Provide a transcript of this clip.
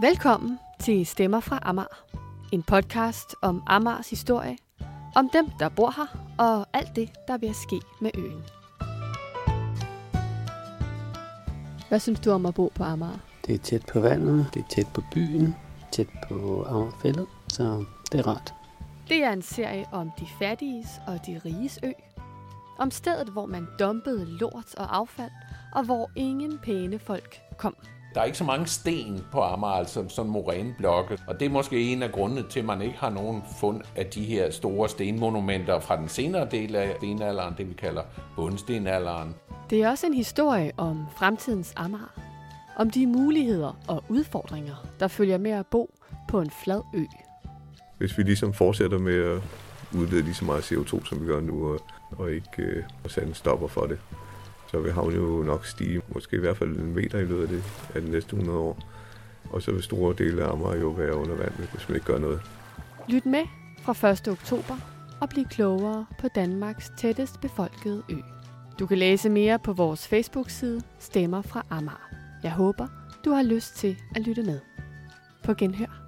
Velkommen til Stemmer fra Amager. En podcast om Amagers historie, om dem, der bor her, og alt det, der vil ske med øen. Hvad synes du om at bo på Amager? Det er tæt på vandet, det er tæt på byen, tæt på Amagerfællet, så det er rart. Det er en serie om de fattiges og de riges ø. Om stedet, hvor man dumpede lort og affald, og hvor ingen pæne folk kom. Der er ikke så mange sten på Amager, altså sådan moræneblokke, og det er måske en af grundene til, at man ikke har nogen fund af de her store stenmonumenter fra den senere del af stenalderen, det vi kalder bundstenalderen. Det er også en historie om fremtidens Amager. Om de muligheder og udfordringer, der følger med at bo på en flad ø. Hvis vi ligesom fortsætter med at udlede lige så meget CO2, som vi gør nu, og, ikke øh, sætte en stopper for det, så vil havnen jo nok stige, måske i hvert fald en meter i løbet af, det, af de næste 100 år. Og så vil store dele af Amager jo være under vand, hvis man ikke gør noget. Lyt med fra 1. oktober og bliv klogere på Danmarks tættest befolkede ø. Du kan læse mere på vores Facebook-side Stemmer fra Amager. Jeg håber, du har lyst til at lytte med. På genhør.